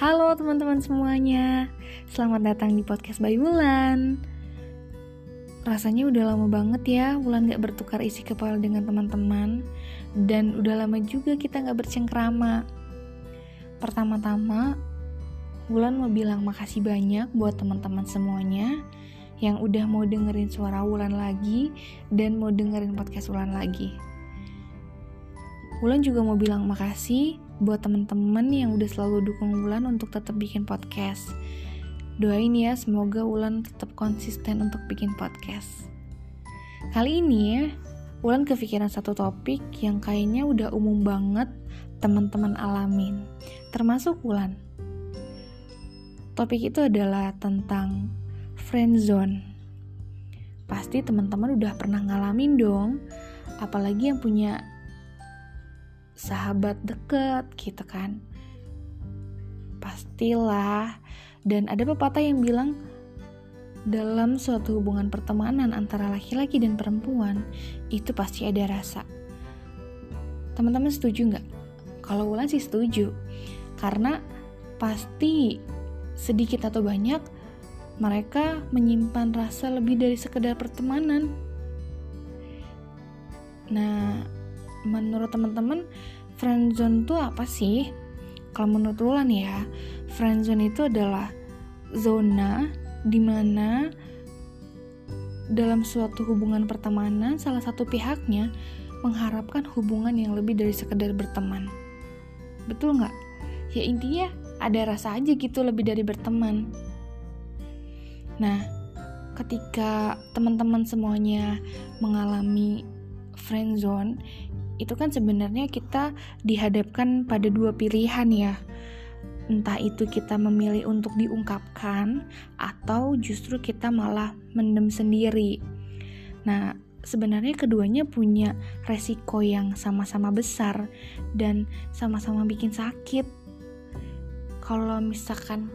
Halo teman-teman semuanya, selamat datang di podcast Bayi Wulan. Rasanya udah lama banget ya Wulan gak bertukar isi kepala dengan teman-teman. Dan udah lama juga kita gak bercengkrama. Pertama-tama, Wulan mau bilang makasih banyak buat teman-teman semuanya Yang udah mau dengerin suara Wulan lagi Dan mau dengerin podcast Wulan lagi. Wulan juga mau bilang makasih buat temen-temen yang udah selalu dukung Wulan untuk tetap bikin podcast. Doain ya, semoga Wulan tetap konsisten untuk bikin podcast. Kali ini, Wulan kepikiran satu topik yang kayaknya udah umum banget teman-teman alamin, termasuk Wulan. Topik itu adalah tentang friend zone. Pasti teman-teman udah pernah ngalamin dong, apalagi yang punya sahabat deket gitu kan. Pastilah. Dan ada pepatah yang bilang dalam suatu hubungan pertemanan antara laki-laki dan perempuan itu pasti ada rasa. Teman-teman setuju nggak? Kalau Wulan sih setuju. Karena pasti sedikit atau banyak mereka menyimpan rasa lebih dari sekedar pertemanan. Nah menurut teman-teman friendzone itu apa sih? Kalau menurut Wulan ya, friendzone itu adalah zona di mana dalam suatu hubungan pertemanan salah satu pihaknya mengharapkan hubungan yang lebih dari sekedar berteman. Betul nggak? Ya intinya ada rasa aja gitu lebih dari berteman. Nah, ketika teman-teman semuanya mengalami friendzone, itu kan sebenarnya kita dihadapkan pada dua pilihan ya. Entah itu kita memilih untuk diungkapkan atau justru kita malah mendem sendiri. Nah, sebenarnya keduanya punya resiko yang sama-sama besar dan sama-sama bikin sakit. Kalau misalkan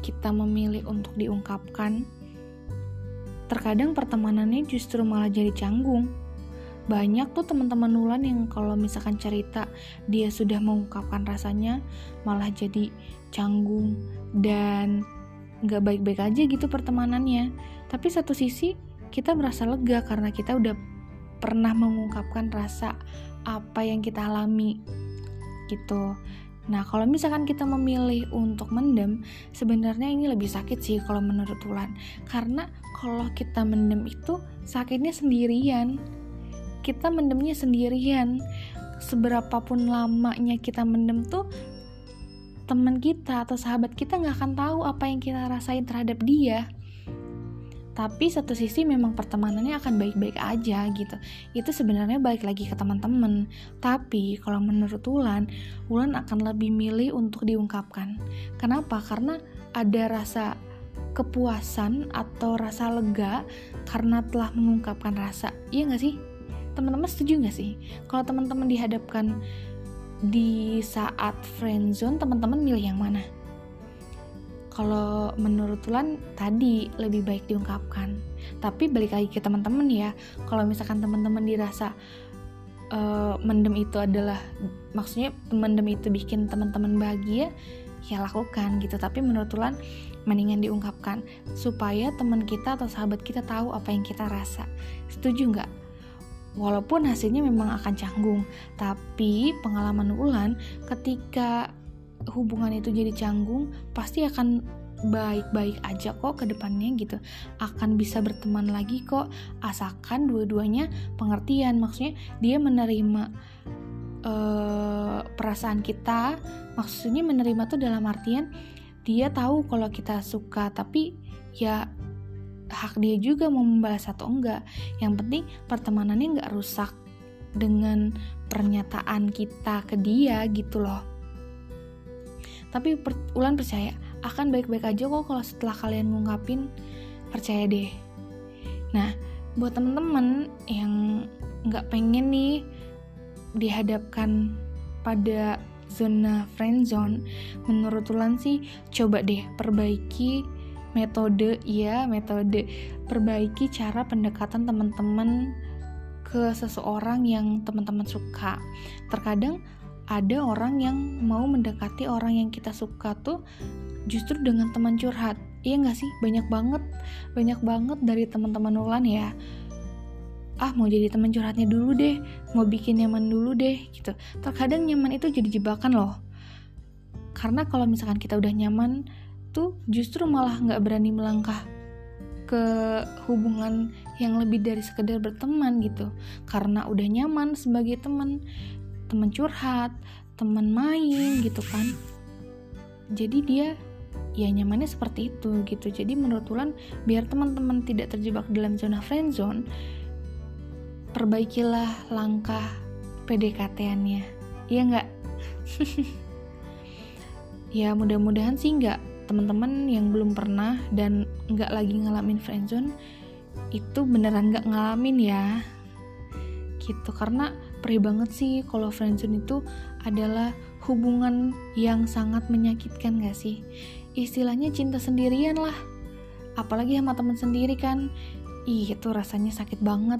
kita memilih untuk diungkapkan, terkadang pertemanannya justru malah jadi canggung banyak tuh teman-teman Nulan yang kalau misalkan cerita dia sudah mengungkapkan rasanya malah jadi canggung dan nggak baik-baik aja gitu pertemanannya. Tapi satu sisi kita merasa lega karena kita udah pernah mengungkapkan rasa apa yang kita alami gitu. Nah, kalau misalkan kita memilih untuk mendem, sebenarnya ini lebih sakit sih kalau menurut Tulan. Karena kalau kita mendem itu sakitnya sendirian kita mendemnya sendirian. Seberapapun lamanya kita mendem tuh teman kita atau sahabat kita nggak akan tahu apa yang kita rasain terhadap dia. Tapi satu sisi memang pertemanannya akan baik-baik aja gitu. Itu sebenarnya balik lagi ke teman-teman. Tapi kalau menurut Wulan Wulan akan lebih milih untuk diungkapkan. Kenapa? Karena ada rasa kepuasan atau rasa lega karena telah mengungkapkan rasa. Iya nggak sih teman-teman setuju nggak sih? Kalau teman-teman dihadapkan di saat friendzone teman-teman milih yang mana? Kalau menurut Tulan tadi lebih baik diungkapkan. Tapi balik lagi ke teman-teman ya kalau misalkan teman-teman dirasa uh, mendem itu adalah maksudnya mendem itu bikin teman-teman bahagia ya lakukan gitu. Tapi menurut Tulan mendingan diungkapkan supaya teman kita atau sahabat kita tahu apa yang kita rasa. Setuju nggak Walaupun hasilnya memang akan canggung, tapi pengalaman Ulan ketika hubungan itu jadi canggung pasti akan baik-baik aja kok ke depannya gitu. Akan bisa berteman lagi kok asalkan dua-duanya pengertian. Maksudnya dia menerima uh, perasaan kita maksudnya menerima tuh dalam artian dia tahu kalau kita suka tapi ya hak dia juga mau membalas atau enggak. Yang penting pertemanannya nggak rusak dengan pernyataan kita ke dia gitu loh. Tapi per, Ulan percaya akan baik-baik aja kok kalau setelah kalian ngungkapin percaya deh. Nah buat temen-temen yang nggak pengen nih dihadapkan pada zona friend zone menurut Ulan sih coba deh perbaiki metode ya metode. Perbaiki cara pendekatan teman-teman ke seseorang yang teman-teman suka. Terkadang ada orang yang mau mendekati orang yang kita suka tuh justru dengan teman curhat. Iya nggak sih? Banyak banget banyak banget dari teman-teman Ulan ya. Ah mau jadi teman curhatnya dulu deh mau bikin nyaman dulu deh gitu. Terkadang nyaman itu jadi jebakan loh. Karena kalau misalkan kita udah nyaman tuh justru malah nggak berani melangkah ke hubungan yang lebih dari sekedar berteman gitu. Karena udah nyaman sebagai teman. Teman curhat teman main gitu kan. Jadi dia ya nyamannya seperti itu gitu. Jadi menurut Wulan biar teman-teman tidak terjebak dalam zona friendzone perbaikilah langkah PDKT-annya iya nggak? Ya mudah-mudahan sih nggak teman-teman yang belum pernah dan nggak lagi ngalamin friendzone itu beneran nggak ngalamin ya. Gitu karena perih banget sih kalau friendzone itu adalah hubungan yang sangat menyakitkan gak sih? Istilahnya cinta sendirian lah apalagi sama teman sendiri kan. Ih itu rasanya sakit banget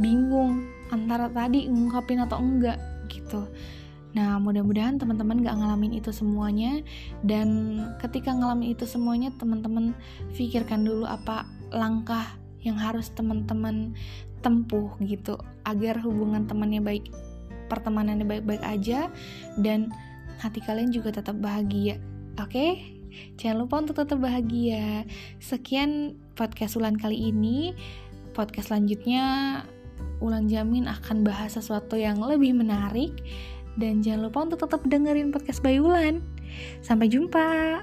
bingung antara tadi ngungkapin atau enggak gitu Nah, mudah-mudahan teman-teman gak ngalamin itu semuanya dan ketika ngalamin itu semuanya teman-teman pikirkan dulu apa langkah yang harus teman-teman tempuh gitu agar hubungan temannya baik pertemanannya baik-baik aja dan hati kalian juga tetap bahagia. Oke? Okay? Jangan lupa untuk tetap bahagia. Sekian podcast Ulan kali ini podcast selanjutnya Ulan jamin akan bahas sesuatu yang lebih menarik dan jangan lupa untuk tetap dengerin podcast Bayulan. Sampai jumpa.